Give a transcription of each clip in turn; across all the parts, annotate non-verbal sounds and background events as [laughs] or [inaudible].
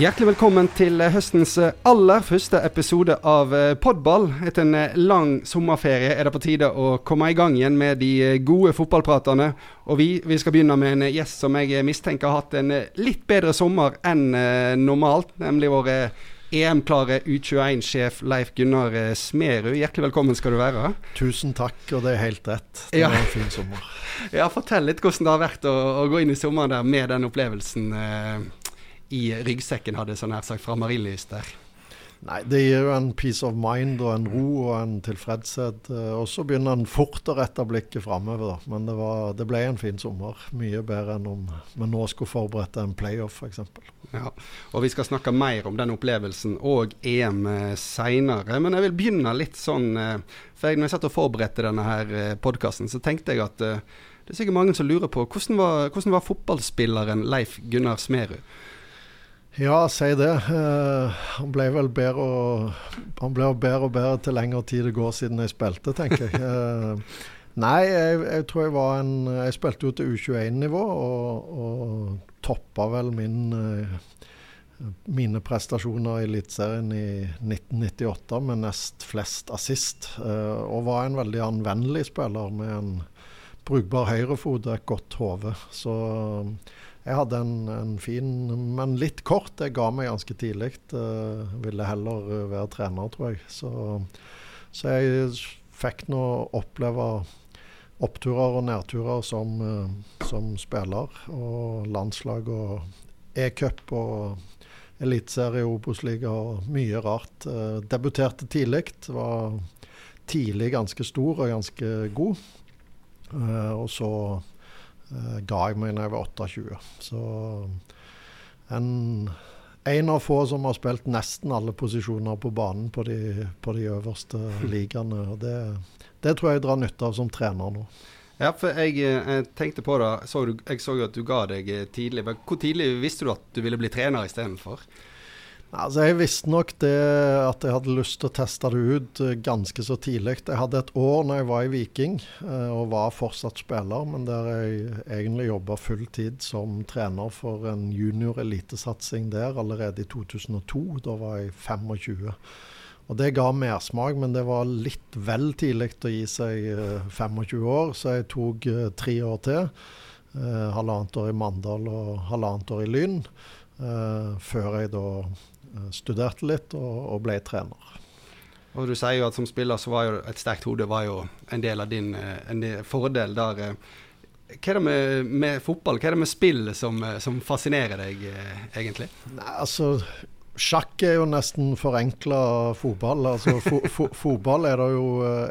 Hjertelig velkommen til høstens aller første episode av Podball. Etter en lang sommerferie er det på tide å komme i gang igjen med de gode fotballpraterne. Og vi, vi skal begynne med en gjest som jeg mistenker har hatt en litt bedre sommer enn normalt. Nemlig vår EM-klare U21-sjef Leif Gunnar Smerud. Hjertelig velkommen skal du være. Tusen takk, og det er helt rett. Det ja. var en fin sommer. [laughs] Ja, Fortell litt hvordan det har vært å, å gå inn i sommeren der med den opplevelsen. I ryggsekken, hadde sånn her sagt, fra Marienlyst der? Nei, det gir jo en peace of mind og en ro og en tilfredshet. Eh, og så begynner en fort å rette blikket framover, da. Men det, var, det, ble en fin sommer. Mye bedre enn om vi nå skulle forberedt en playoff, f.eks. Ja, og vi skal snakke mer om den opplevelsen og EM eh, seinere. Men jeg vil begynne litt sånn eh, For når jeg satt og forberedte denne her podkasten, så tenkte jeg at det er sikkert mange som lurer på hvordan var, hvordan var fotballspilleren Leif Gunnar Smerud? Ja, si det. Uh, han ble vel bedre og, han ble bedre og bedre til lengre tid det går siden jeg spilte, tenker jeg. Uh, nei, jeg, jeg, tror jeg var en Jeg spilte jo til U21-nivå og, og toppa vel min uh, mine prestasjoner i Eliteserien i 1998 med nest flest assist. og var en veldig anvendelig spiller med en brukbar høyrefot og et godt hode. Så jeg hadde en, en, fin, men litt kort. Jeg ga meg ganske tidlig. Uh, ville heller være trener, tror jeg. Så, så jeg fikk nå oppleve oppturer og nedturer som, uh, som spiller. Og landslag og e-cup og eliteserie, Obos-liga og mye rart. Uh, debuterte tidlig. Var tidlig ganske stor og ganske god. Og så ga jeg meg da jeg var 28. Så en, en av få som har spilt nesten alle posisjoner på banen på de, på de øverste [laughs] ligaene. og det, det, tror jeg jeg drar nytte av som trener nå. Ja, for jeg, jeg eh, tenkte på det. Så du, jeg så jo at du ga deg tidlig. Hvor tidlig visste du at du ville bli trener istedenfor? Altså, jeg visste nok det at jeg hadde lyst til å teste det ut eh, ganske så tidlig. Jeg hadde et år når jeg var i Viking eh, og var fortsatt spiller, men der jeg egentlig jobba full tid som trener for en junior elitesatsing der allerede i 2002. Da var jeg 25. Og Det ga mersmak, men det var litt vel tidlig å gi seg 25 eh, år, så jeg tok tre år til. halvannet år i Mandal og halvannet år i Lyn. før jeg da studerte litt og, og, ble trener. Og Du sier jo at som spiller så var jo et sterkt hode var jo en del av din eh, en fordel der. Eh. Hva er det med, med, fotball, hva er det med spill som, som fascinerer deg, egentlig? Nei, altså Sjakk er jo nesten forenkla fotball. Altså, fo fo fotball er det jo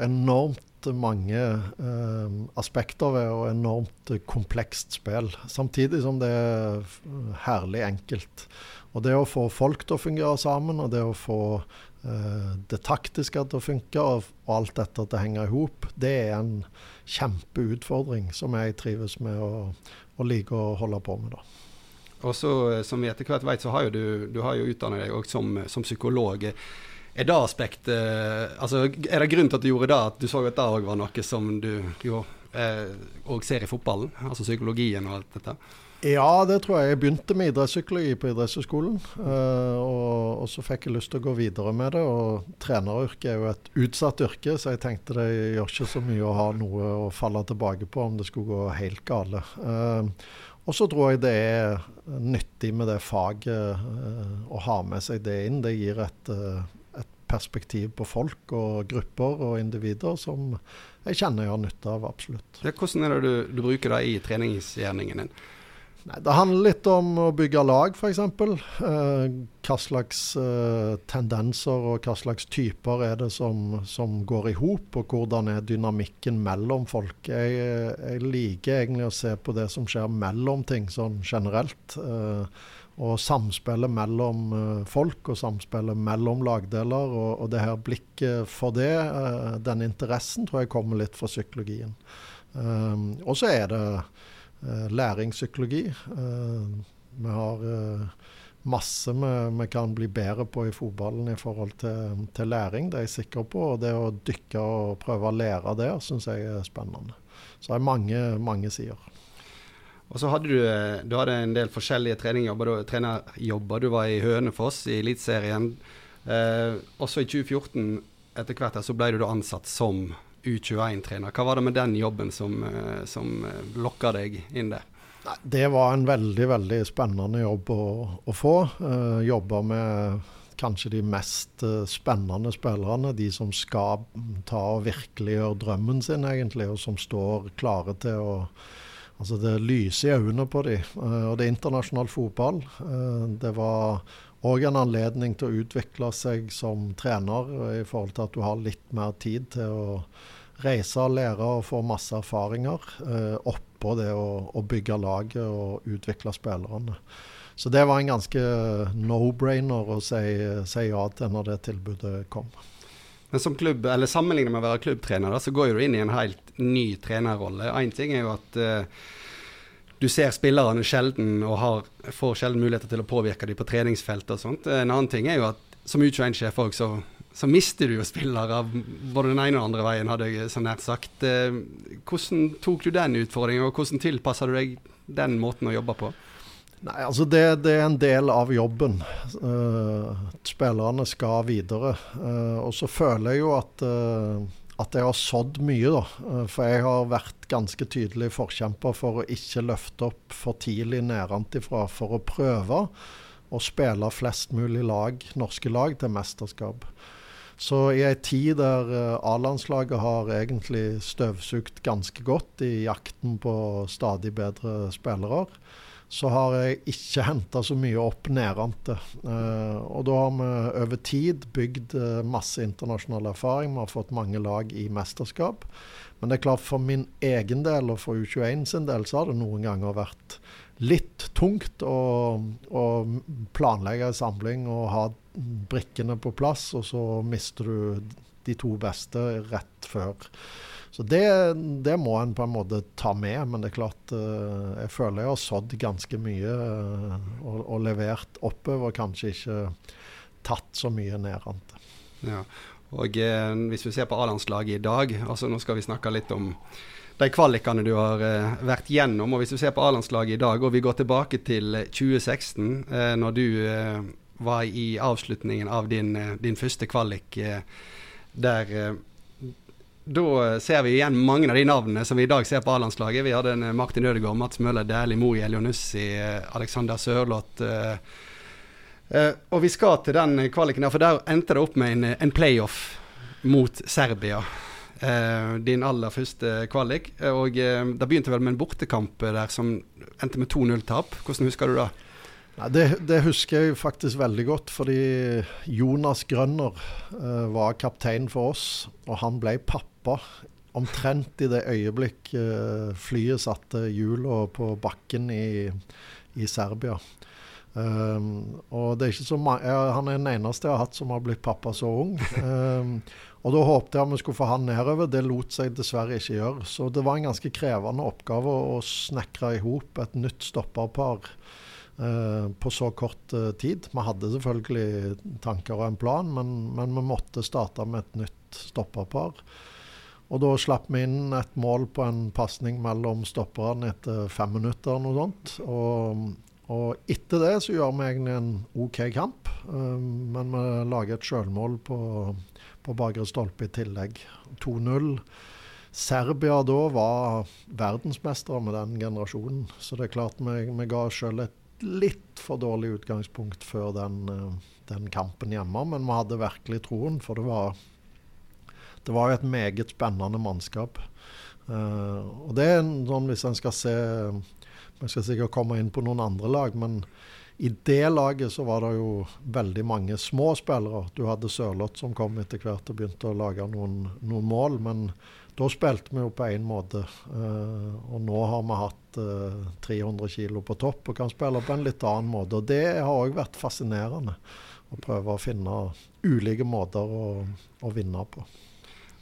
enormt mange eh, aspekter ved og enormt komplekst spill. Samtidig som det er herlig enkelt. Og det å få folk til å fungere sammen, og det å få eh, det taktiske til å funke, og, og alt dette til å henge i hop, det er en kjempeutfordring som jeg trives med og, og liker å holde på med. da. Og så, eh, Som vi etter hvert vet, så har jo du, du har jo utdannet deg som, som, psykolog. Er det aspektet eh, altså, Er det grunn til at du gjorde det, at du så at det òg var noe som du òg eh, ser i fotballen? Altså psykologien og alt dette? Ja, det tror jeg. Jeg begynte med idrettspsykologi på idrettshøyskolen. Uh, og, og, så fikk jeg lyst til å gå videre med det. Og treneryrket er jo et utsatt yrke, så jeg tenkte det gjør ikke så mye å ha noe å falle tilbake på om det skulle gå helt gale. Uh, og så tror jeg det er nyttig med det faget uh, å ha med seg det inn. Det gir et, et perspektiv på folk og grupper og individer som jeg kjenner jeg har nytte av, absolutt. Ja, hvordan er det du, du bruker det i treningsgjerningen din? Nei, Det handler litt om å bygge lag, f.eks. Eh, hva slags eh, tendenser og hva slags typer er det som, som går i hop, og hvordan er dynamikken mellom folk. Jeg, jeg, liker egentlig å se på det som skjer mellom ting sånn generelt. Eh, og samspillet mellom eh, folk og samspillet mellom lagdeler. Og, og det her blikket for det, eh, den interessen, tror jeg kommer litt fra psykologien. Eh, og så er det læringspsykologi. Eh, vi har eh, masse vi, kan bli bedre på i fotballen i forhold til, til, læring, det er jeg sikker på. Og det å dykke og prøve å lære der syns jeg er spennende. Så det er mange, mange sider. Og så hadde du, du hadde en del forskjellige trenerjobber. Du, trenerjobber. du var i Hønefoss i Eliteserien. Eh, også i 2014 etter hvert så ble du ansatt som U21-trener. Hva var det med den jobben som, eh, som lokka deg inn der? Det var en veldig veldig spennende jobb å, å få. Uh, Jobbe med kanskje de mest uh, spennende spillerne. De som skal ta og virkeliggjøre drømmen sin, egentlig, og som står klare til å Altså Det lyser i øynene på dem. Uh, og det er internasjonal fotball. det var òg en anledning til å utvikle seg som trener, i forhold til at du har litt mer tid til å reise, og lære og få masse erfaringer. eh, oppå det å, å bygge laget og utvikle spillerne. Så det var en ganske no-brainer å si, si, ja til når det tilbudet kom. Men som klubb, eller Sammenlignet med å være klubbtrener, da, så går du inn i en helt ny trenerrolle. Én ting er jo at uh, du ser spillerne sjelden og har, får sjelden muligheter til å påvirke dem på treningsfeltet og sånt. En annen ting er jo at som U21-sjef òg, så så mister du jo spillere både den ene og den andre veien, hadde jeg så nært sagt. Eh, hvordan tok du den utfordringen, og hvordan tilpasser du deg den måten å jobbe på? Nei, altså det, det er en del av jobben. Uh, spillerne skal videre. Uh, og så føler jeg jo at, uh, at jeg har sådd mye, da. for jeg har vært ganske tydelig forkjemper for å ikke løfte opp for tidlig nedenfra for å prøve å spille flest mulig lag, norske lag til mesterskap. Så i ei tid der eh, A-landslaget har egentlig støvsugd ganske godt i jakten på stadig bedre spillere, så har jeg ikke henta så mye opp nedentil. Uh, og da har vi over tid bygd uh, masse internasjonal erfaring. Vi har fått mange lag i mesterskap. Men det er klart for min egen del og for U21 sin del så har det noen ganger vært litt tungt å, å planlegge en samling og ha brikkene på plass, og så mister du de to beste rett før. Så det, det må en på en måte ta med, men det er klart uh, jeg føler jeg har sådd ganske mye uh, og, og, levert oppover, kanskje ikke tatt så mye nedentil. Ja. Og eh, hvis vi ser på A-landslaget i dag, altså nå skal vi snakke litt om de kvalikene du har eh, vært gjennom. og Hvis vi ser på A-landslaget i dag, og vi går tilbake til 2016, eh, når du var i avslutningen av din, eh, din første kvalik eh, der eh, da ser vi igjen mange av de navnene som vi i dag ser på A-landslaget. Vi hadde en Martin Ødegaard, Mats Møller Dæhlie, Moe Elionussi, Alexander Sørloth. og vi skal til den kvaliken der, for der endte det opp med en, en playoff mot Serbia. din aller første kvalik. Og det begynte vel med en bortekamp der som endte med 2-0-tap. Hvordan husker du det? Det, det, husker jeg faktisk veldig godt, fordi Jonas Grønner uh, var kaptein for oss. Og han ble pappa omtrent i det øyeblikk uh, flyet satte hjula på bakken i, i Serbia. Um, og det er ikke så Han er den eneste jeg har hatt som har blitt pappa så ung. Um, og da håpte jeg vi skulle få han nedover. Det lot seg dessverre ikke gjøre. Så det var en ganske krevende oppgave å snekre i hop et nytt stopperpar uh, på så kort uh, tid. Vi hadde selvfølgelig tanker og en plan, men, men vi måtte starte med et nytt stopperpar. Og da slapp vi inn et mål på en pasning mellom stopperne etter fem minutter. noe sånt. Og, og etter det så gjør vi egentlig en OK kamp, uh, men vi lager et sjølmål på, på bakre stolpe i tillegg. 2-0. Serbia da var verdensmestere med den generasjonen, så det er klart vi, vi ga oss sjøl et litt for dårlig utgangspunkt før den, eh, den, kampen hjemme, men vi hadde virkelig troen. For det var, det var jo et meget spennende mannskap. Uh, og det er sånn hvis en skal se Man skal sikkert komme inn på noen andre lag, men i det laget så var det jo veldig mange små spillere. Du hadde Sørloth som kom etter hvert og begynte å lage noen, noen mål. Men da spilte vi jo på én måte. Uh, og nå har vi hatt uh, eh, 300 kg på topp og kan spille på en litt annen måte. Og det har òg vært fascinerende. Å prøve å finne ulike måter å, å, vinne på.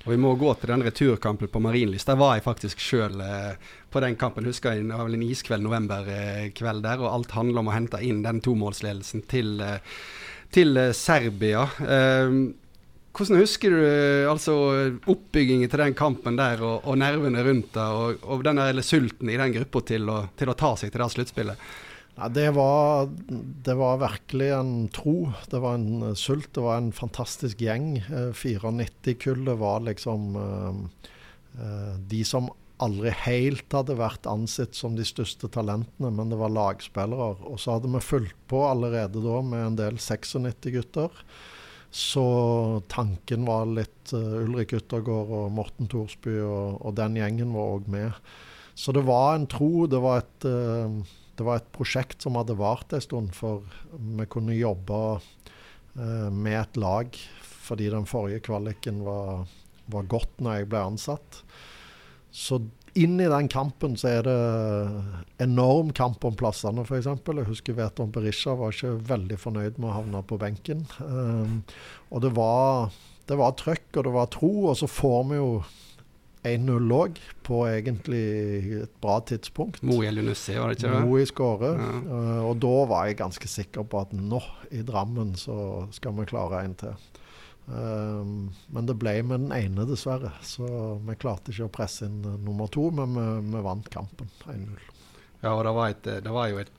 Og Vi må gå til den returkampen på Marienlyst. Der var jeg faktisk sjøl eh, på den kampen. Husker jeg, Det var vel en iskveld novemberkveld der, og alt handler om å hente inn den tomålsledelsen til, til Serbia. Uh, hvordan husker du altså oppbyggingen til den kampen der, og, og nervene rundt det, og, og den sulten i den gruppa til, til, å ta seg til det sluttspillet? Ja, det, var, det var virkelig en tro. Det var en sult. Det var en fantastisk gjeng. 94-kullet var liksom de som aldri helt hadde vært ansett som de største talentene, men det var lagspillere. Og så hadde vi fulgt på allerede da med en del 96-gutter. Så tanken var litt Ulrik Yttergård og Morten Thorsby, og, og den gjengen var òg med. Så det var en tro. Det var et, det var et prosjekt som hadde vart en stund, for vi kunne jobbe eh, med et lag fordi den forrige kvaliken var, var godt når jeg ble ansatt. Så inn i den kampen så er det enorm kamp om plassene, f.eks. Jeg husker Veton Berisha var ikke veldig fornøyd med å havne på benken. Eh, og det var, det var trøkk, og det var tro, og så får vi jo 1-0 lå på egentlig et bra tidspunkt. Mo i Lunesse, var det ikke det? Mo i skåre. Ja. Uh, og da var jeg ganske sikker på at nå, i Drammen, så skal vi klare en til. Um, men det ble med den ene, dessverre. Så vi klarte ikke å presse inn uh, nummer to, men vi, vi vant kampen 1-0. Ja, og det var, et, det var, jo et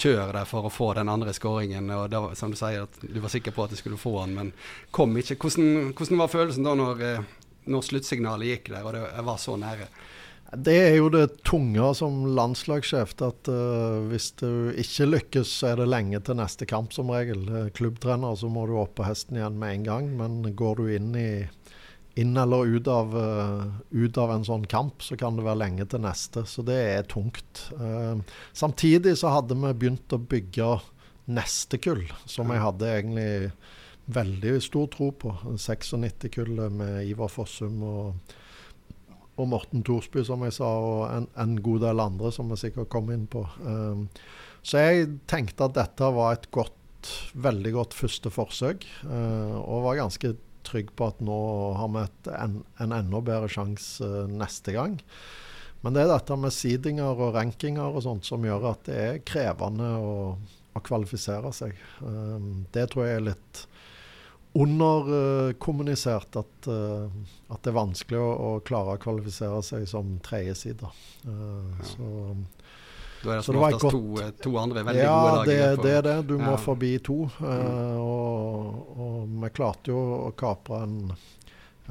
kjør der for å få den andre skåringen. og var, som Du sier at du var sikker på at du skulle få den, men kom ikke. Hvordan, hvordan var følelsen da når, eh, når sluttsignalet gikk der og det var så nære? Det er jo det tunge som landslagssjef. At uh, hvis du ikke lykkes, så er det lenge til neste kamp, som regel. Klubbtrener, så må du opp på hesten igjen med en gang. Men går du inn, i, inn eller ut av, uh, ut av, en sånn kamp, så kan det være lenge til neste. Så det er tungt. Uh, samtidig så hadde vi begynt å bygge neste kull, som jeg hadde egentlig veldig stor tro på. 96-kullet med Ivar Fossum og og Morten Thorsby, som jeg sa, og en, en, god del andre som vi sikkert kom inn på. Um, så jeg tenkte at dette var et godt, veldig godt første forsøk, uh, og var ganske trygg på at nå har vi et, en, en, enda bedre sjanse uh, neste gang. Men det er dette med seedinger og rankinger og sånt som gjør at det er krevende å, å kvalifisere seg. Um, det tror jeg er litt underkommunisert at, uh, at, det er vanskelig å, å, klare å kvalifisere seg som tredjeside. Uh, ja. Så da er det som oftest to, eh, to, andre veldig ja, gode dager. Ja, det er det. Du ja. må forbi to. Uh, og, og, vi klarte jo å kapre en,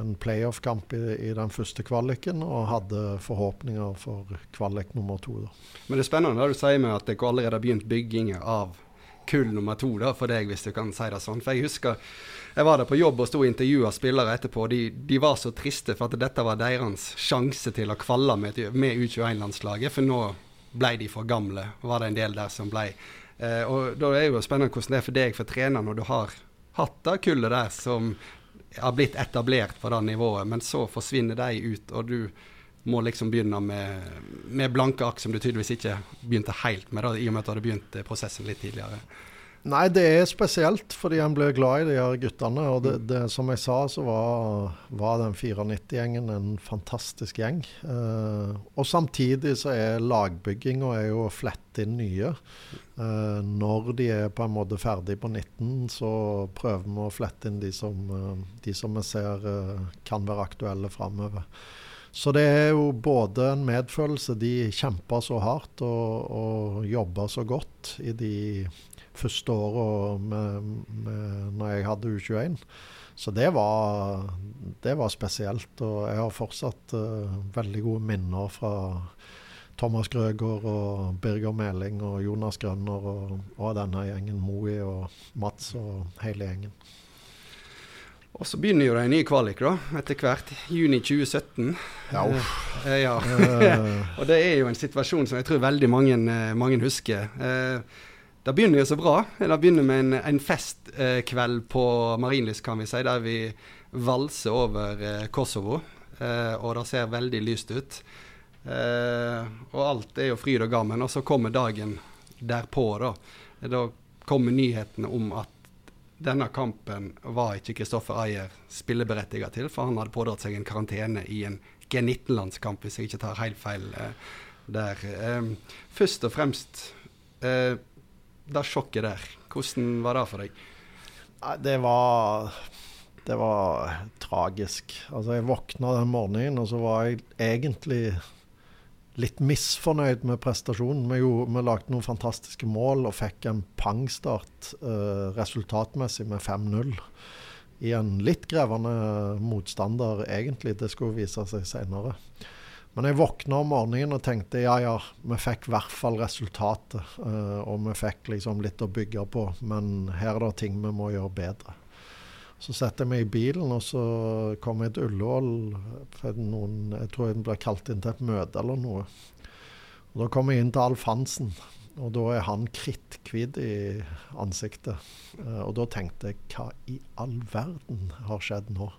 en playoff-kamp i, i, den første kvaliken, og hadde forhåpninger for kvalik nummer to. Da. Men det er spennende det du sier med at dere allerede har begynt byggingen av kull nummer to da, for deg, hvis du kan si det sånn. For jeg husker jeg var der på jobb og sto og intervjua spillere etterpå. De, de, var så triste for at dette var deres sjanse til å kvalle med, med U21-landslaget. For nå ble de for gamle, var det en del der som ble. Eh, og Da er jo spennende hvordan det er for deg for trener når du har hatt det kullet der som har blitt etablert på det nivået, men så forsvinner de ut, og du må liksom begynne med, med blanke ark, som du tydeligvis ikke begynte helt med, da, i og med at du hadde begynt prosessen litt tidligere. Nei, det er spesielt fordi en ble glad i de her guttene. Og det, det, som jeg sa, så var, var den 94-gjengen en fantastisk gjeng. Eh, og samtidig så er lagbygginga å flette inn nye. Eh, når de er på en måte ferdig på 19, så prøver vi å flette inn de som, eh, de som vi ser eh, kan være aktuelle framover. Så det er jo både en medfølelse. De kjemper så hardt og, og jobber så godt i de første åra når jeg hadde U21. Så det var, det var, spesielt. Og jeg har fortsatt uh, veldig gode minner fra Thomas Grøgaard og Birger Meling og Jonas Grønner og, og denne gjengen. Moe og Mats og hele gjengen. Og så begynner jo det en ny kvalik da, etter hvert. Juni 2017. Ja, eh, ja. [laughs] og det er jo en situasjon som jeg tror veldig mange, eh, mange husker. Eh, det begynner jo så bra. Det begynner med en, en festkveld på Marienlyst, kan vi si, der vi valser over eh, Kosovo. Eh, og det ser veldig lyst ut. Eh, og alt er jo fryd og gammen. Og så kommer dagen derpå, da. Da kommer nyhetene om at denne kampen var ikke Kristoffer Ayer spilleberettiget til, for han hadde pådratt seg en karantene i en G19-landskamp, hvis jeg ikke tar helt feil eh, der. Eh, først og fremst eh, det sjokket der, hvordan var det for deg? Det var det var tragisk. Altså, jeg våkna den morgenen, og så var jeg egentlig litt misfornøyd med prestasjonen. Vi, jo, vi lagde noen fantastiske mål og fikk en pangstart eh, resultatmessig med 5-0. I en litt krevende motstander, egentlig. Det skulle vise seg senere. Men jeg våkna om morgenen og tenkte ja, ja, vi fikk i hvert fall resultatet. Eh, og vi fikk liksom litt å bygge på, men her er det ting vi må gjøre bedre. Så setter jeg meg i bilen, og så kom jeg til Ullevål. Jeg tror jeg ble kalt inn til et møte eller noe. Og Da kom jeg inn til Alf Hansen, og da er han kritthvit i ansiktet. Uh, og da tenkte jeg hva i all verden har skjedd nå?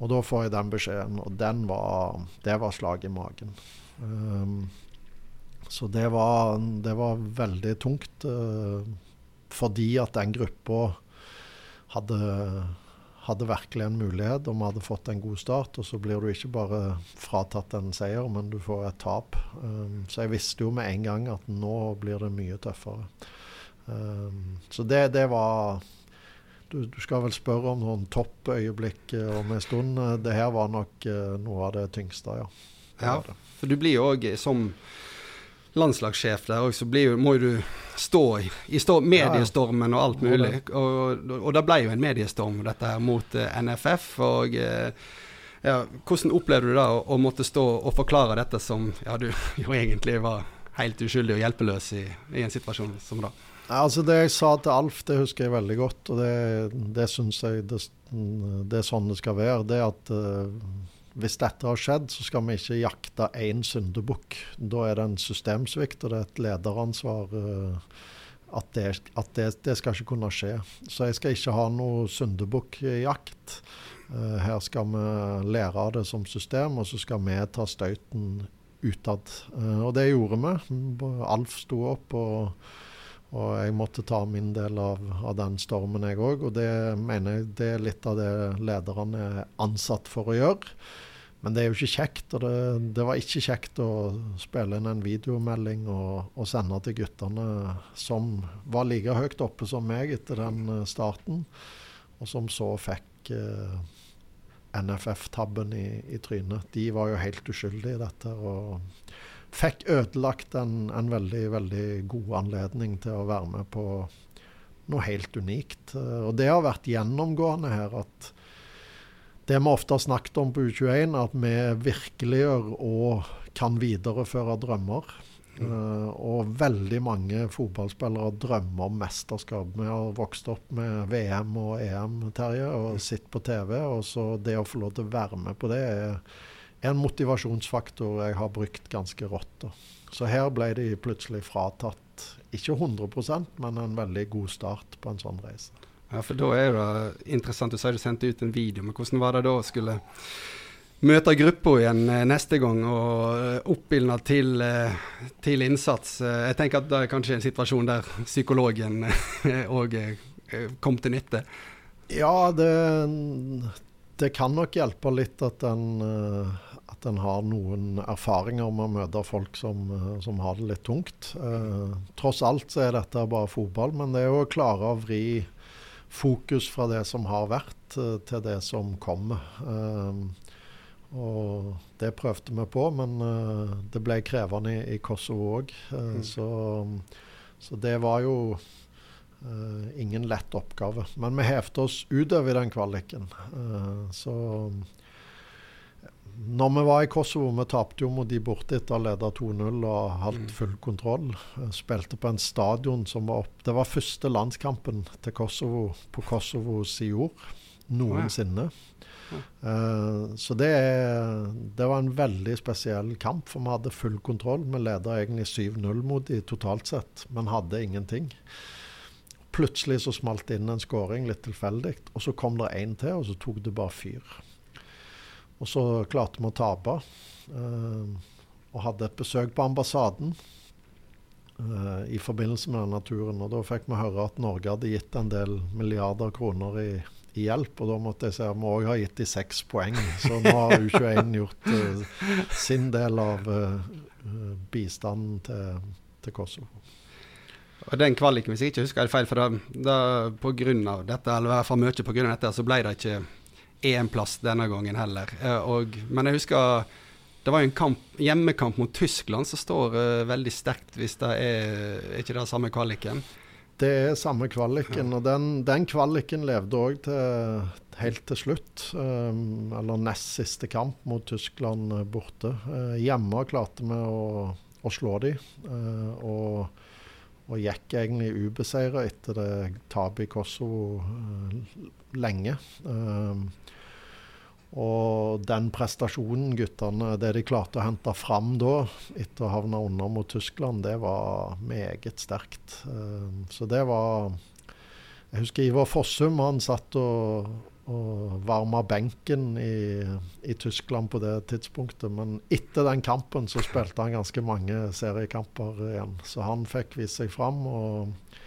Og da får jeg den beskjeden, og den var, det var slag i magen. Um, så det var, det var, veldig tungt, uh, fordi at den gruppa hadde, hadde, virkelig en mulighet, og vi hadde fått en god start. Og så blir du ikke bare fratatt en seier, men du får et tap. Um, så jeg visste jo med en gang at nå blir det mye tøffere. Um, så det, det var du, du, skal vel spørre om noen toppøyeblikk eh, om en stund. Eh, det her var nok uh, noe av det tyngste, ja. ja for du blir jo òg som landslagssjef der òg, så blir, må jo du stå i, i stå, mediestormen og alt mulig. Og, og, det ble jo en mediestorm, dette her, mot uh, NFF. og uh, ja, Hvordan opplevde du da å, å, måtte stå og forklare dette som ja, du [laughs] jo egentlig var helt uskyldig og hjelpeløs i, i en situasjon som da? Altså Det jeg sa til Alf, det husker jeg veldig godt. Og det, det syns jeg det, det, er sånn det skal være. Det at uh, hvis dette har skjedd, så skal vi ikke jakte én syndebukk. Da er det en systemsvikt, og det er et lederansvar uh, at, det, at det, det, skal ikke kunne skje. Så jeg skal ikke ha noe syndebukkjakt. Uh, her skal vi lære av det som system, og så skal vi ta støyten utad. Uh, og det gjorde vi. Alf sto opp og og jeg måtte ta min del av, av den stormen, jeg òg. Og det mener jeg det er litt av det lederne er ansatt for å gjøre. Men det er jo ikke kjekt. Og det, det var ikke kjekt å spille inn en videomelding og, og, sende til guttene som var like høyt oppe som meg etter den eh, starten, og som så fikk eh, NFF-tabben i, i, trynet. De var jo helt uskyldige i dette. og fikk ødelagt en, en, veldig, veldig god anledning til å være med på noe helt unikt. Og det har vært gjennomgående her at det vi ofte har snakket om på U21, at vi virkeliggjør og kan videreføre drømmer. Mm. Uh, og veldig mange fotballspillere drømmer om mesterskap. Vi har vokst opp med VM og EM, Terje, og mm. på TV. Og så det å få lov til å være med på det er en motivasjonsfaktor jeg har brukt ganske rått. Så her ble de plutselig fratatt ikke 100% men en veldig god start på en sånn reise. Ja, for da er det interessant. Du sa du sendte ut en video, men hvordan var det da å skulle møte gruppa igjen eh, neste gang og oppildne til, eh, til, innsats? Jeg tenker at det er kanskje en situasjon der psykologen òg kom til nytte? Ja, det, det kan nok hjelpe litt at en at en har noen erfaringer med å møte folk som, eh, som har det litt tungt. Eh, tross alt så er dette bare fotball, men det er jo å klare å vri fokus fra det som har vært, eh, til det som kommer. Eh, og det prøvde vi på, men eh, det ble krevende i, i Kosovo òg. Eh, mm. så, så, det var jo ingen lett oppgave. Men vi hevde oss utover den kvaliken. så når vi var i Kosovo, vi tapte jo mot de borte etter å ha ledet 2-0 og hatt mm. full kontroll. Spilte på en stadion som var opp Det var første landskampen til Kosovo på Kosovos jord noensinne. Uh, så det, det, var en veldig spesiell kamp, for vi hadde full kontroll. Vi ledet egentlig 7-0 mot de totalt sett, men hadde ingenting. Plutselig så smalt det inn en skåring litt tilfeldig, og så kom det én til, og så tok det bare fyr. Og så klarte vi å tape. Uh, og hadde et besøk på ambassaden uh, i forbindelse med denne turen. Og da fikk vi høre at Norge hadde gitt en del milliarder kroner i, i hjelp. Og da måtte jeg si at vi òg har gitt de seks poeng. Så nå har U21 gjort uh, sin del av bistanden til, til Kosovo. Og den kvaliken, hvis jeg ikke husker det feil, for da, da på grunn av dette, eller i hvert fall mye på grunn av dette, så ble det ikke EM-plass denne gangen heller. Eh, og, men jeg husker det var jo en kamp, hjemmekamp mot Tyskland som står uh, veldig sterkt, hvis det er, er ikke det samme kvaliken? Det er samme kvaliken, ja. og den, den kvaliken levde òg helt til slutt. Um, eller nest siste kamp mot Tyskland borte. Uh, hjemme klarte vi å, å slå dem. Uh, og og gikk egentlig ubeseira etter det tapet i Kosovo uh, lenge. Uh, og den prestasjonen guttene, det de klarte å hente fram da, etter å havne under mot Tyskland, det var meget sterkt. Uh, så det var Jeg husker Ivar Fossum, han satt og, og varma benken i, i, Tyskland på det tidspunktet. Men etter den kampen så spilte han ganske mange seriekamper igjen. Så han fikk vist seg fram, og,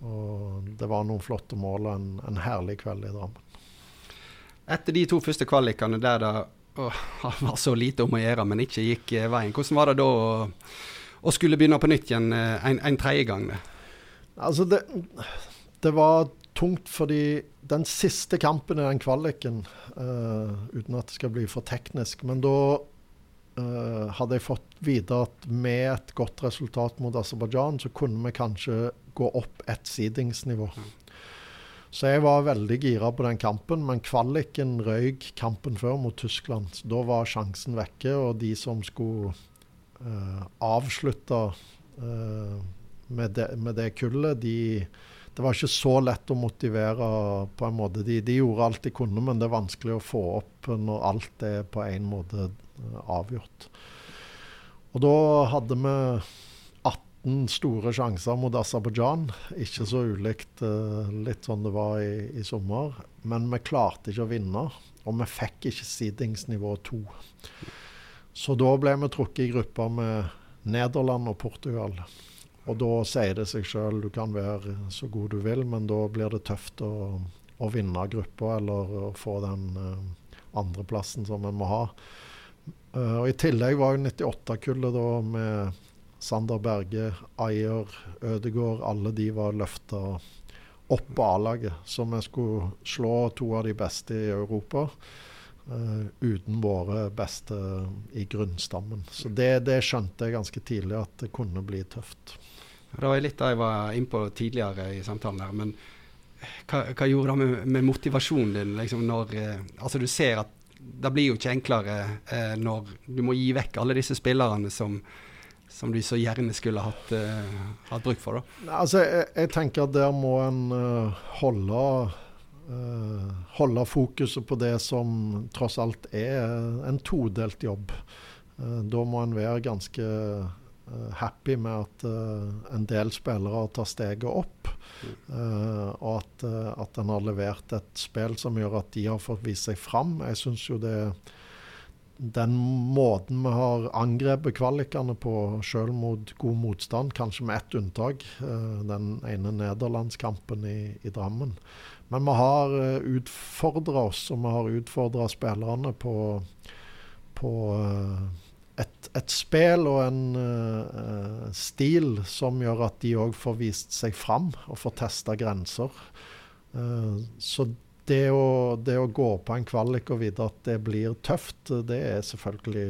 og det var noen flotte mål og en, en, herlig kveld i Drammen. Etter de to første kvalikene der det var så lite om å gjøre, men ikke gikk eh, veien, hvordan var det da å, å skulle begynne på nytt igjen eh, en, en tredje gang? Altså det, det var tungt fordi den siste kampen i den kvaliken, uh, uten at det skal bli for teknisk, men da uh, hadde jeg fått vite at med et godt resultat mot Aserbajdsjan, så kunne vi kanskje gå opp et sidingsnivå. Så jeg var veldig gira på den kampen, men kvaliken røyk kampen før mot Tyskland. Så da var sjansen vekke, og de som skulle uh, avslutte uh, med, de, med det kullet, de det var ikke så lett å motivere på en måte. De, de, gjorde alt de kunne, men det er vanskelig å få opp når alt er på en måte eh, avgjort. Og da hadde vi 18 store sjanser mot Aserbajdsjan. Ikke så ulikt uh, litt sånn det var i, i, sommer. Men vi klarte ikke å vinne, og vi fikk ikke sidingsnivå to. Så da ble vi trukket i grupper med Nederland og Portugal. Og da sier det seg sjøl, du kan være så god du vil, men da blir det tøft å, å vinne gruppa eller å få den uh, andreplassen som en må ha. Uh, og I tillegg var jo 98-kullet da med Sander Berge, Ayer, Ødegård, alle de var løfta opp på A-laget. Så vi skulle slå to av de beste i Europa. Uh, uten våre beste i grunnstammen. Så det, det, skjønte jeg ganske tidlig at det kunne bli tøft. Det var litt det jeg var innpå tidligere i samtalen her. Men hva, hva gjorde det med, med, motivasjonen din liksom når eh, Altså, du ser at det blir jo ikke enklere eh, når du må gi vekk alle disse spillerne som, som du så gjerne skulle hatt, eh, hatt bruk for. da? Altså, jeg, jeg, tenker at der må en uh, holde uh, holde fokuset på det som tross alt er en todelt jobb. Uh, da må en være ganske happy med at uh, en del spillere tar steget opp. Uh, og at, uh, at en har levert et spill som gjør at de har fått vist seg fram. Jeg syns jo det den måten vi har angrepet kvalikene på, selv mot god motstand, kanskje med ett unntak, den ene nederlandskampen i, i Drammen. Men vi har utfordra oss, og vi har utfordra spillerne på, på et, et spill og en uh, stil som gjør at de òg får vist seg fram og får testa grenser. Uh, så det å, det å, gå på en kvalik og vite at det blir tøft, det er selvfølgelig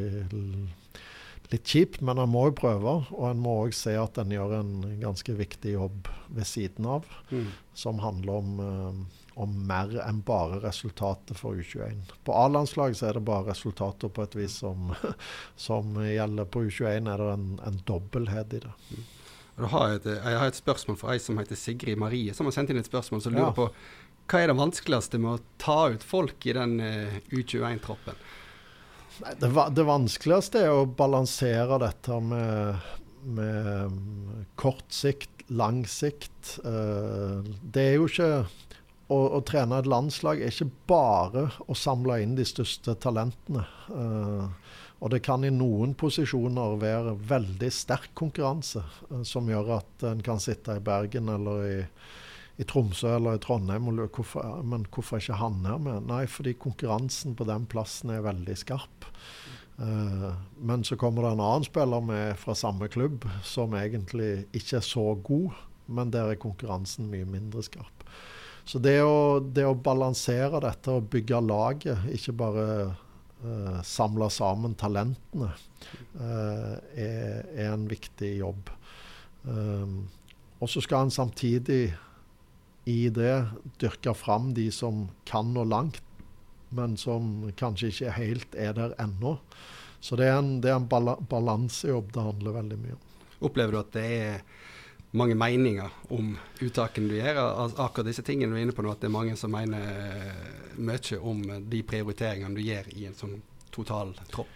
litt kjipt, men en må jo prøve. Og en må òg se at en gjør en ganske viktig jobb ved siden av, mm. som handler om uh, om mer enn bare resultatet for U21. På A-landslag er det bare resultater på et vis som, [laughs] som gjelder. På U21 er det en, en dobbelthet i det. Mm. Har et, jeg har et spørsmål for ei som heter Sigrid Marie, som har sendt inn et spørsmål som lurer ja. på hva er det vanskeligste med å ta ut folk i den uh, U21-troppen? Det, det, vanskeligste er å balansere dette med, med kort sikt, lang sikt. Uh, det er jo ikke å, å, trene et landslag er ikke bare å samle inn de største talentene. Uh, og det kan i noen posisjoner være veldig sterk konkurranse, uh, som gjør at en kan sitte i Bergen eller i, i Tromsø eller i Trondheim og lure hvorfor, men hvorfor er ikke han her med? Nei, fordi konkurransen på den plassen er veldig skarp. Uh, men så kommer det en annen spiller med fra samme klubb som egentlig ikke er så god men der er konkurransen mye mindre skarp. Så det å, det å balansere dette og bygge laget, ikke bare uh, samle sammen talentene, uh, er, er, en viktig jobb. Um, og så skal en samtidig i det dyrke fram de som kan nå langt, men som kanskje ikke helt er der ennå. Så det er en, en balansejobb det handler veldig mye om. Opplever du at det er mange meninger om uttakene du gjør? Akkurat disse tingene du er inne på nå, at det er mange som mener mye om de prioriteringene du gjør i en sånn total tropp?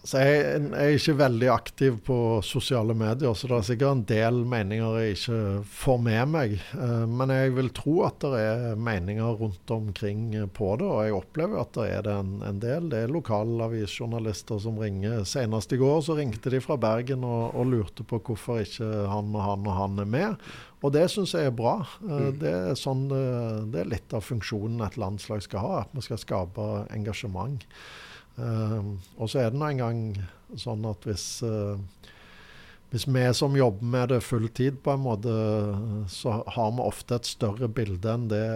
Så jeg, jeg, er ikke veldig aktiv på sosiale medier, så det er sikkert en del meninger jeg ikke får med meg. Eh, men jeg vil tro at det er meninger rundt omkring på det, og jeg opplever at det er det en, en del. Det er lokalavisjournalister som ringer. Senest i går så ringte de fra Bergen og, og, lurte på hvorfor ikke han og han og han er med. Og det syns jeg er bra. Eh, mm. Det, er sånn, det er litt av funksjonen et landslag skal ha, at vi skal skape engasjement. Uh, og så er det nå engang sånn at hvis, uh, hvis vi som jobber med det fulltid, på en måte, så har vi ofte et større bilde enn det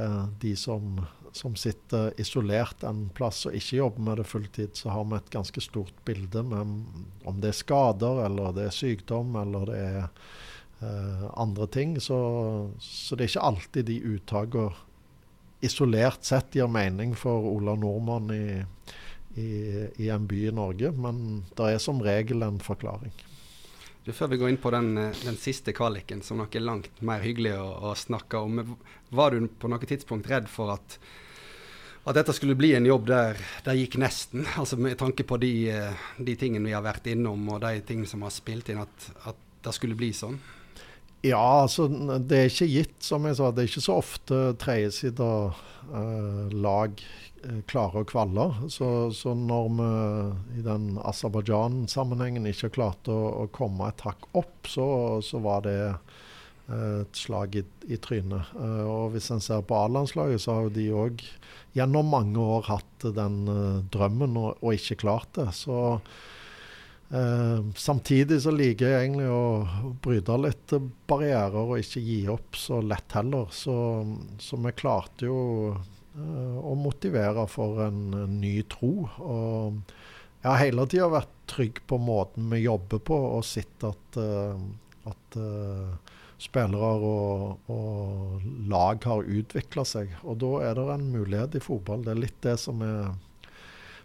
de som, som sitter isolert en plass og ikke jobber med det fulltid, så har vi et ganske stort bilde med om det er skader, eller det er sykdom, eller det er uh, andre ting. Så, så, det er ikke alltid de uttakene isolert sett gir mening for Ola Nordmann i i, i, en by i Norge. Men det er som regel en forklaring. Du, før vi går inn på den, eh, den siste kvaliken, som noe langt mer hyggelig å, å, snakke om. Var du på noe tidspunkt redd for at, at dette skulle bli en jobb der det gikk nesten? [laughs] Altså Med tanke på de, eh, de, tingene vi har vært innom, og de tingene som har spilt inn, at, at det skulle bli sånn? Ja, altså det er ikke gitt, som jeg sa. Det er ikke så ofte tredjesida eh, lag Eh, klarer å kvalle. Så, så, når vi i den Aserbajdsjan-sammenhengen ikke klarte å, å, komme et hakk opp, så, så var det eh, et slag i, i trynet. Og hvis en ser på A-landslaget, så har de òg gjennom mange år hatt den drømmen og, og, ikke klart det. Så uh, samtidig så liker jeg egentlig å bryte litt barrierer og ikke gi opp så lett heller. Så, så vi klarte jo Eh, å motivere for en, en ny tro. Og jeg har hele tida vært trygg på måten vi jobber på, og sett at, uh, at uh, spillere og, og, lag har utvikla seg. Og da er det en mulighet i fotball. Det er litt det som er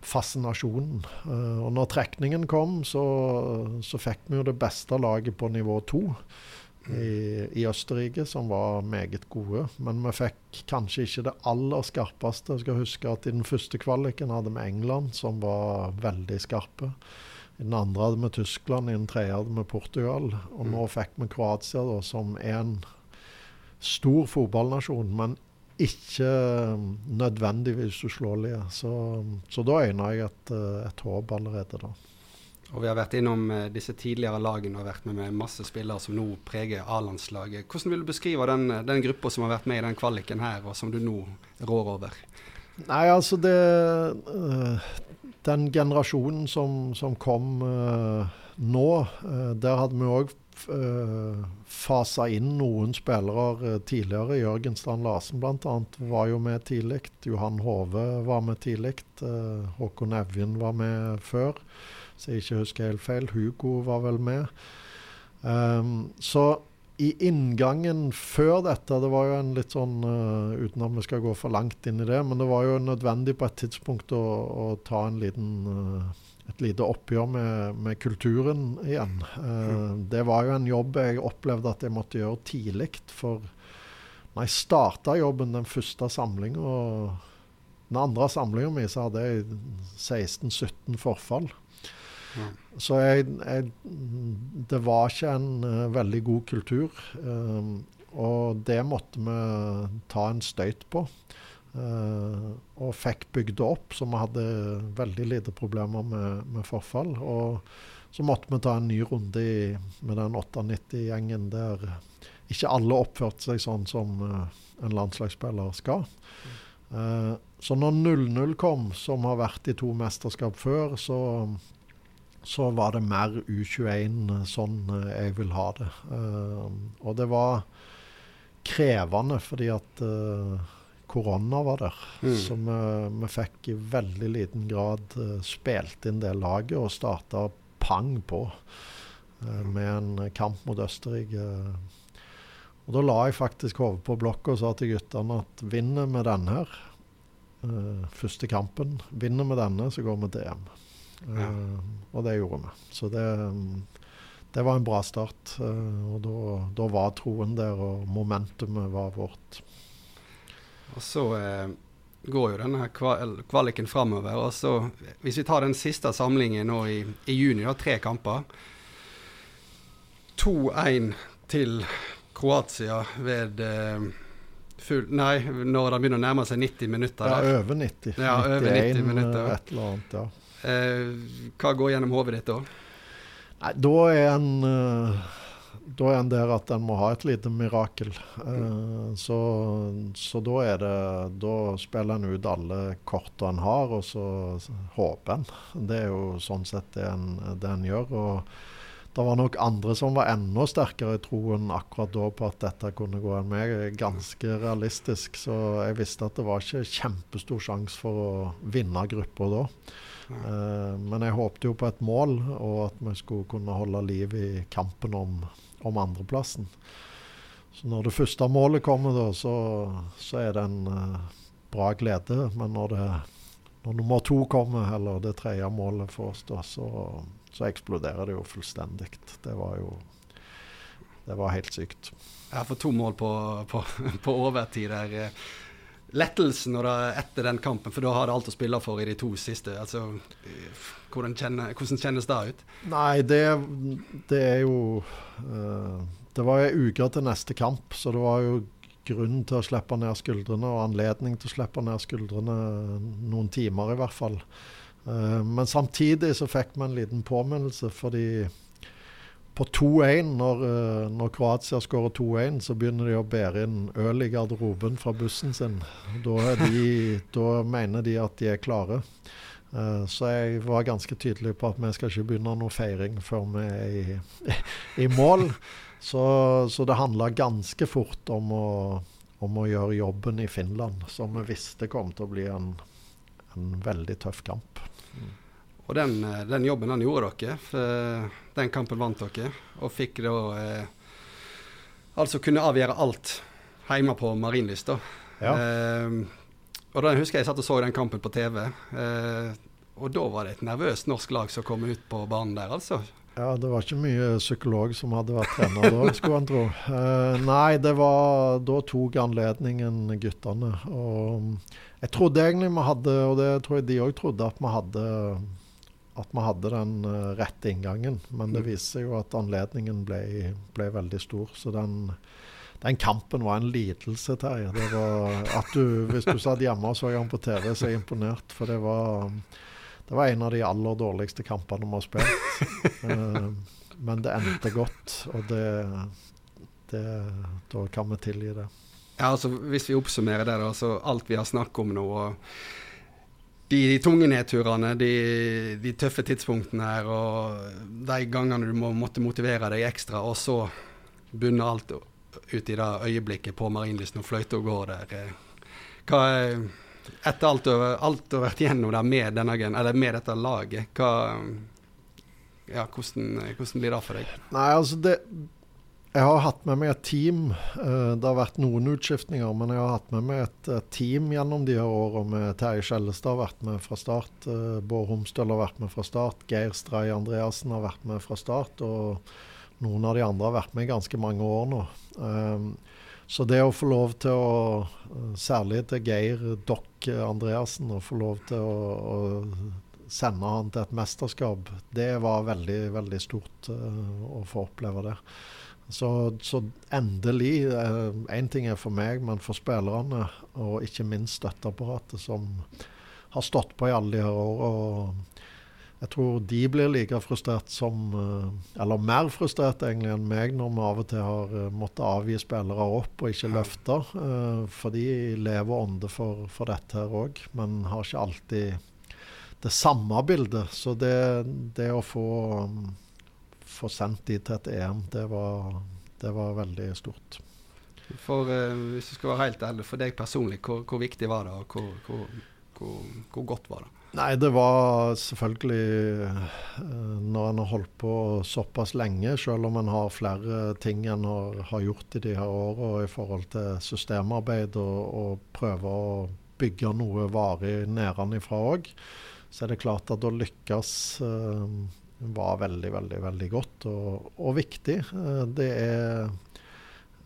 fascinasjonen. Uh, og når trekningen kom, så, så fikk vi jo det beste laget på nivå to i, i, Østerrike, som var meget gode. Men vi fikk kanskje ikke det aller skarpeste. Jeg skal huske at I den første kvaliken hadde vi England, som var veldig skarpe. I den andre hadde vi Tyskland, i den tredje hadde vi Portugal. Og nå mm. fikk vi Kroatia, da, som er en stor fotballnasjon, men ikke nødvendigvis uslåelige. Så, så da øyner jeg et, et håp allerede da. Og Vi har vært innom eh, disse tidligere lagene og vært med med masse spillere som nå preger A-landslaget. Hvordan vil du beskrive den, eh, den gruppa som har vært med i den kvaliken her, og som du nå rår over? Nei, altså det Den generasjonen som, som kom nå, der hadde vi òg uh, fasa inn noen spillere tidligere. Jørgen Strand Larsen bl.a. var jo med tidlig. Johan Hove var med tidlig. Håkon Evjen var med før så jeg ikke husker helt feil. Hugo var vel med. Um, så i inngangen før dette Det var jo en litt sånn uh, Uten at vi skal gå for langt inn i det, men det var jo nødvendig på et tidspunkt å, å ta en liten uh, et lite oppgjør med, med kulturen igjen. Uh, det var jo en jobb jeg opplevde at jeg måtte gjøre tidlig. For når jeg starta jobben den første samlinga Den andre samlinga mi, så hadde jeg 16-17 forfall. Så jeg, jeg, det var ikke en uh, veldig god kultur. Uh, og det måtte vi ta en støyt på. Uh, og fikk bygd det opp, så vi hadde veldig lite problemer med, med forfall. Og så måtte vi ta en ny runde i, med den 98-gjengen der ikke alle oppførte seg sånn som uh, en landslagsspiller skal. Uh, så når 0-0 kom, som har vært i to mesterskap før, så så var det mer U21 sånn eh, jeg vil ha det. Og det var krevende fordi at korona var der. Mm. Så vi, vi, fikk i veldig liten grad uh, spilt inn det laget og starta pang på uh, med en kamp mot Østerrike. Og Da la jeg faktisk hodet på blokka og sa til guttene at vinner vi denne her, første kampen, vinner vi denne, så går vi til EM. Ja. og det gjorde vi. Så det um, det var en bra start. Uh, og da, var troen der, og momentumet var vårt. Og så eh, går jo denne kval kvaliken framover. Og så, hvis vi tar den siste samlingen nå i, i juni, da, tre kamper 2-1 til Kroatia ved eh, full Nei, når det begynner å nærme seg 90 minutter. Ja, over 90. Ja, 91, over 90 minutter. Et eller annet, ja. Eh, hva går gjennom hodet ditt da? Nei, da er en uh, da er en der at en må ha et lite mirakel. Uh, så, så, da er det Da spiller en ut alle kortene en har, og så håper en. Det er jo sånn sett det en, det en gjør. og det var nok andre som var enda sterkere i troen akkurat da på at dette kunne gå enn meg. Ganske realistisk. Så jeg visste at det var ikke kjempestor sjanse for å vinne gruppa da. Uh, men jeg håpte jo på et mål, og at vi skulle kunne holde liv i kampen om, om andreplassen. Så når det første målet kommer, da, så, så er det en uh, bra glede. Men når, det, når, nummer to kommer, eller det tredje målet for oss, da, så, så eksploderer det jo fullstendig. Det var jo Det var helt sykt. Jeg for to mål på, på, [laughs] på overtid der. Eh, lettelsen etter den kampen, for da har det alt å spille for i de to siste. Altså, hvordan, kjenner, hvordan kjennes det ut? Nei, det, det er jo uh, Det var ei uke til neste kamp, så det var jo grunn til å slippe ned skuldrene, og anledning til å slippe ned skuldrene noen timer i hvert fall. Uh, men samtidig så fikk vi en liten påminnelse, fordi på 2-1, når, eh, når, Kroatia skårer 2-1, så begynner de å bære inn øl i garderoben fra bussen sin. Da, de, da mener de at de er klare. Uh, så jeg var ganske tydelig på at vi skal ikke begynne noe feiring før vi er i, [laughs] i mål. Så, så det handla ganske fort om å, om å, gjøre jobben i Finland, som vi visste kom til å bli en, en veldig tøff kamp. Mm. Og den, eh, den, jobben den gjorde dere. For den kampen vant dere. Og fikk da eh, Altså kunne avgjøre alt hjemme på Marienlyst, da. Ja. Eh, og da husker jeg satt og så den kampen på TV. Eh, og da var det et nervøst norsk lag som kom ut på banen der, altså. Ja, det var ikke mye psykolog som hadde vært trener da, skulle en tro. Eh, nei, det var Da tok anledningen guttene. Og jeg trodde egentlig vi hadde, og det tror jeg de òg trodde, at vi hadde at vi hadde den uh, rette inngangen. Men det mm. viser seg jo at anledningen ble, ble veldig stor. Så den, den, kampen var en lidelse, Terje. Det var at du, hvis du satt hjemme og så han på TV, så er jeg imponert. For det var, det var en av de aller dårligste kampene vi har spilt. Uh, men det endte godt, og det, det, da kan vi tilgi det. Ja, altså Hvis vi oppsummerer det, da, så alt vi har snakket om nå og de, de, tunge nedturene, de, de, tøffe tidspunktene her, og de gangene du må måtte motivere deg ekstra, og så bunner alt ut i det øyeblikket på Marienlyst når fløyta går der. Hva er, etter alt du, har vært gjennom der med, denne, med dette laget, hva, ja, hvordan, hvordan, blir det for deg? Nei, altså det jeg har hatt med meg et team. Eh, det har vært noen utskiftninger, men jeg har hatt med meg et, team gjennom de her årene. Terje Skjellestad har vært med fra start. Eh, Bård Homstøl har vært med fra start. Geir Stray Andreassen har vært med fra start. Og noen av de andre har vært med i ganske mange år nå. Eh, så det å få lov til å, særlig til Geir Dokk Andreassen, å få lov til å, å sende han til et mesterskap, det var veldig, veldig stort å få oppleve det. Så, så endelig Én eh, ting er for meg, men for spillerne, og ikke minst støtteapparatet, som har stått på i alle de her åra. Jeg tror de blir like frustrert som eh, Eller mer frustrert egentlig enn meg, når vi av og til har uh, måttet avgi spillere opp og ikke løfte. Uh, for de lever ånde for, for dette her òg, men har ikke alltid det samme bildet. Så det, det å få få sendt de til et EM, det var, det var veldig stort. For hvis du skal være helt ærlig, for deg personlig, hvor, hvor viktig var det, og hvor, hvor, hvor, godt var det? Nei, det var selvfølgelig uh, Når en har holdt på såpass lenge, selv om en har flere ting en har, har gjort i de her åra i forhold til systemarbeid, og, og prøve å bygge noe varig nedenfra òg, så er det klart at å lykkes uh, var veldig, veldig, veldig godt og, og viktig. Uh, det er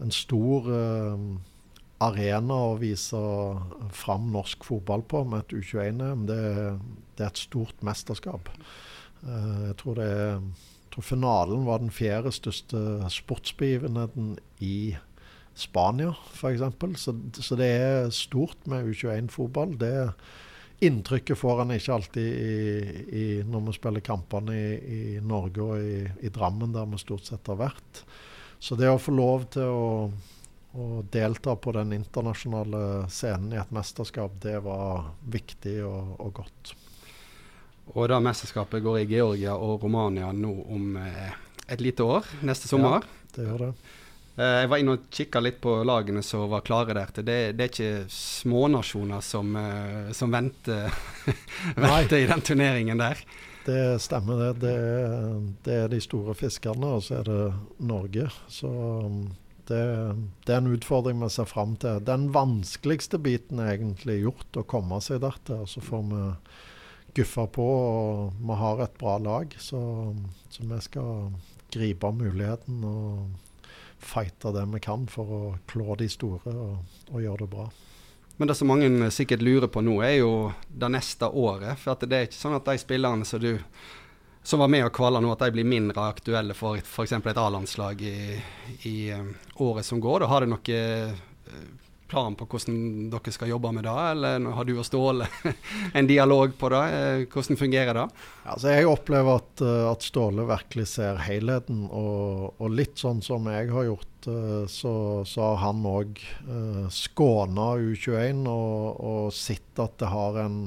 en stor arena å vise fram norsk fotball på med et U21-EM. Det, det, er et stort mesterskap. Uh, jeg tror er jeg tror finalen var den fjerde største sportsbegivenheten i Spania, f.eks. Så, så det er stort med U21-fotball. Det Inntrykket får han ikke alltid i, i, når vi spiller kampene i, i Norge og i Drammen, der vi stort sett har vært. Så det å få lov til å, å, delta på den internasjonale scenen i et mesterskap, det var viktig og, og godt. Og da mesterskapet går i Georgia og Romania nå om eh, et lite år, neste sommer. Ja, det gjør det. Eh, jeg var inne og kikka litt på lagene som var klare der. Det, det er ikke smånasjoner som, eh, som venter, [laughs] venter i den turneringen der. Det stemmer, det. Det er, det er, de store fiskerne, og så er det Norge. Så um, det, det, er en utfordring vi ser fram til. Den vanskeligste biten er egentlig gjort, å komme seg dertil. Så får vi guffe på, og vi har et bra lag. Så, så vi skal gripe muligheten og fighte det vi kan for å klå de store og, og gjøre det bra. Men det som mange sikkert lurer på nå, er jo det neste året. For det er ikke sånn at de spillerne som du som var med og kvala nå, at de blir mindre aktuelle for f.eks. et A-landslag i, i um, året som går. Da har du noen uh, plan på hvordan dere skal jobbe med det, eller har du og Ståle [laughs] en dialog på det? Uh, hvordan fungerer det? Altså, jeg opplever at, at Ståle virkelig ser helheten, og, og litt sånn som jeg har gjort Eh, så, så har han òg skåna U21 og, og sett at det har en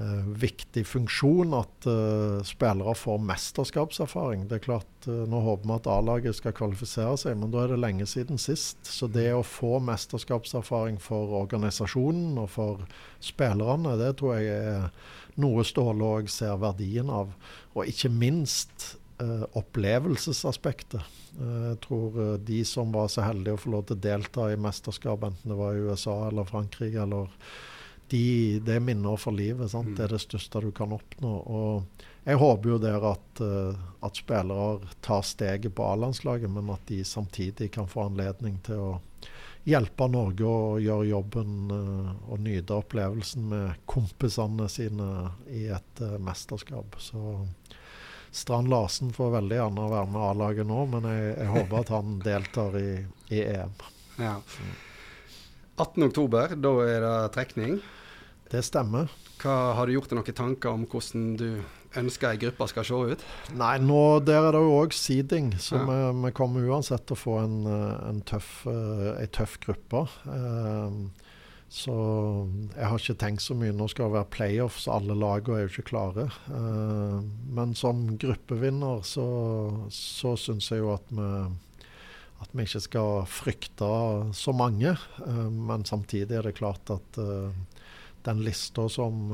uh, viktig funksjon at uh, spillere får mesterskapserfaring. Det er klart, uh, Nå håper vi at A-laget skal kvalifisere seg, men da er det lenge siden sist. Så det å få mesterskapserfaring for organisasjonen og for spillerne, det tror jeg er noe Ståle òg ser verdien av. Og ikke minst uh, opplevelsesaspektet. Uh, jeg tror uh, de som var så heldige å få lov til å delta i mesterskap, enten det var i USA eller Frankrike, eller de, det er minner for livet. Mm. Det er det største du kan oppnå. Og jeg håper jo der at, at spillere tar steget på A-landslaget, men at de samtidig kan få anledning til å hjelpe Norge å gjøre jobben og nyte opplevelsen med kompisene sine i et mesterskap. Så Strand Larsen får veldig gjerne være med A-laget nå, men jeg, jeg, håper at han deltar i, i EM. Ja. 18.10, da er det trekning. Det stemmer. Hva Har du gjort deg noen tanker om hvordan du ønsker ei gruppe skal se ut? Nei, nå, Der er det jo òg seeding, så ja. vi, vi, kommer uansett til å få en, en tøff, ei tøff gruppe. Uh, så jeg har ikke tenkt så mye. Nå skal det være playoffs, alle lagene er jo ikke klare. Uh, men som gruppevinner så, så syns jeg jo at vi, at vi ikke skal frykte så mange. Uh, men samtidig er det klart at uh, den lista som,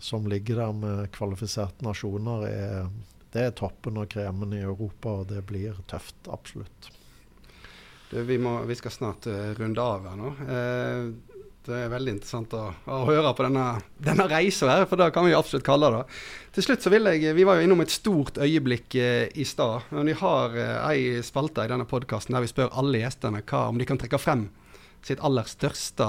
som, ligger der med kvalifiserte nasjoner, er, det er toppen av kremen i Europa, og det blir tøft. Absolutt. Du, vi, må, vi, skal snart runde av her nå. Eh, det er veldig interessant å, å høre på denne, denne reisa her, for det kan vi jo absolutt kalle det. Til slutt så vil jeg Vi var jo innom et stort øyeblikk eh, i stad. Men vi har eh, ei spalte i denne podkasten der vi spør alle gjestene hva, om de kan trekke frem sitt aller største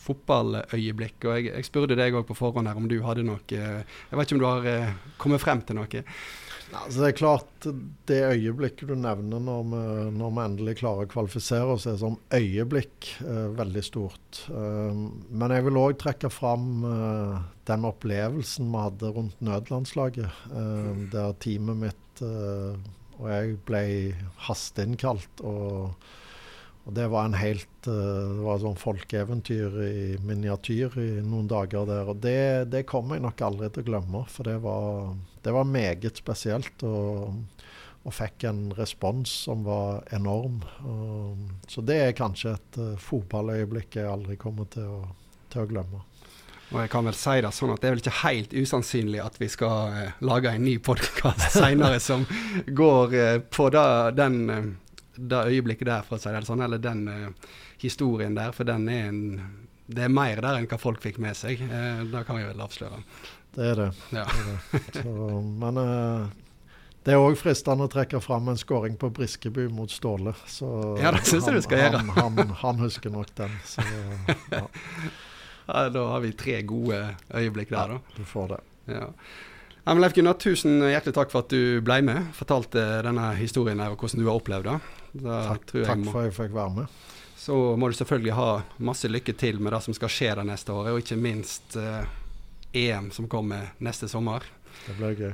fotballøyeblikk. Og jeg, jeg spurte deg òg på forhånd her om du hadde noe Jeg vet ikke om du har eh, kommet frem til noe? Altså det er klart, det øyeblikket du nevner når vi, når vi endelig klarer å kvalifisere oss, er som øyeblikk eh, veldig stort. Eh, men jeg vil òg trekke fram eh, den opplevelsen vi hadde rundt nødlandslaget. Uh, der teamet mitt uh, og jeg ble hasteinnkalt. og og det var en helt uh, Det var et sånn folkeeventyr i miniatyr i noen dager der. Og det, det kommer jeg nok aldri til å glemme, for det var, det var meget spesielt. Og, og fikk en respons som var enorm. Og, så det er kanskje et uh, fotballøyeblikk jeg aldri kommer til å, til å, glemme. Og jeg kan vel si det sånn at det er vel ikke helt usannsynlig at vi skal uh, lage en ny podkast [laughs] senere som går uh, på da, den, det øyeblikket der, for å si det sånn, eller den historien der. For den er en det er mer der enn hva folk fikk med seg. Det kan vi vel avsløre. Det er det. Ja. det, er det. Så, men eh, det er òg fristende å trekke fram en skåring på Briskeby mot Ståle. Så ja, det syns jeg du skal gjøre. Han, han, han, husker nok den. Så, ja. ja. Da har vi tre gode øyeblikk der, da. Du får det. Ja. Ja, Leif Gunnar, tusen hjertelig takk for at du ble med. Fortalte denne historien her og hvordan du har opplevd det. takk, takk for at jeg fikk være med. Så må du selvfølgelig ha masse lykke til med det som skal skje det neste året, og ikke minst eh, EM som kommer neste sommer. Det blir gøy.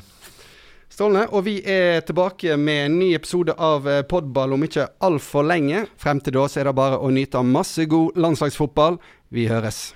Strålende. Og vi er tilbake med en ny episode av eh, Podball om ikke altfor lenge. Frem til da så er det bare å nyte av masse god landslagsfotball. Vi høres.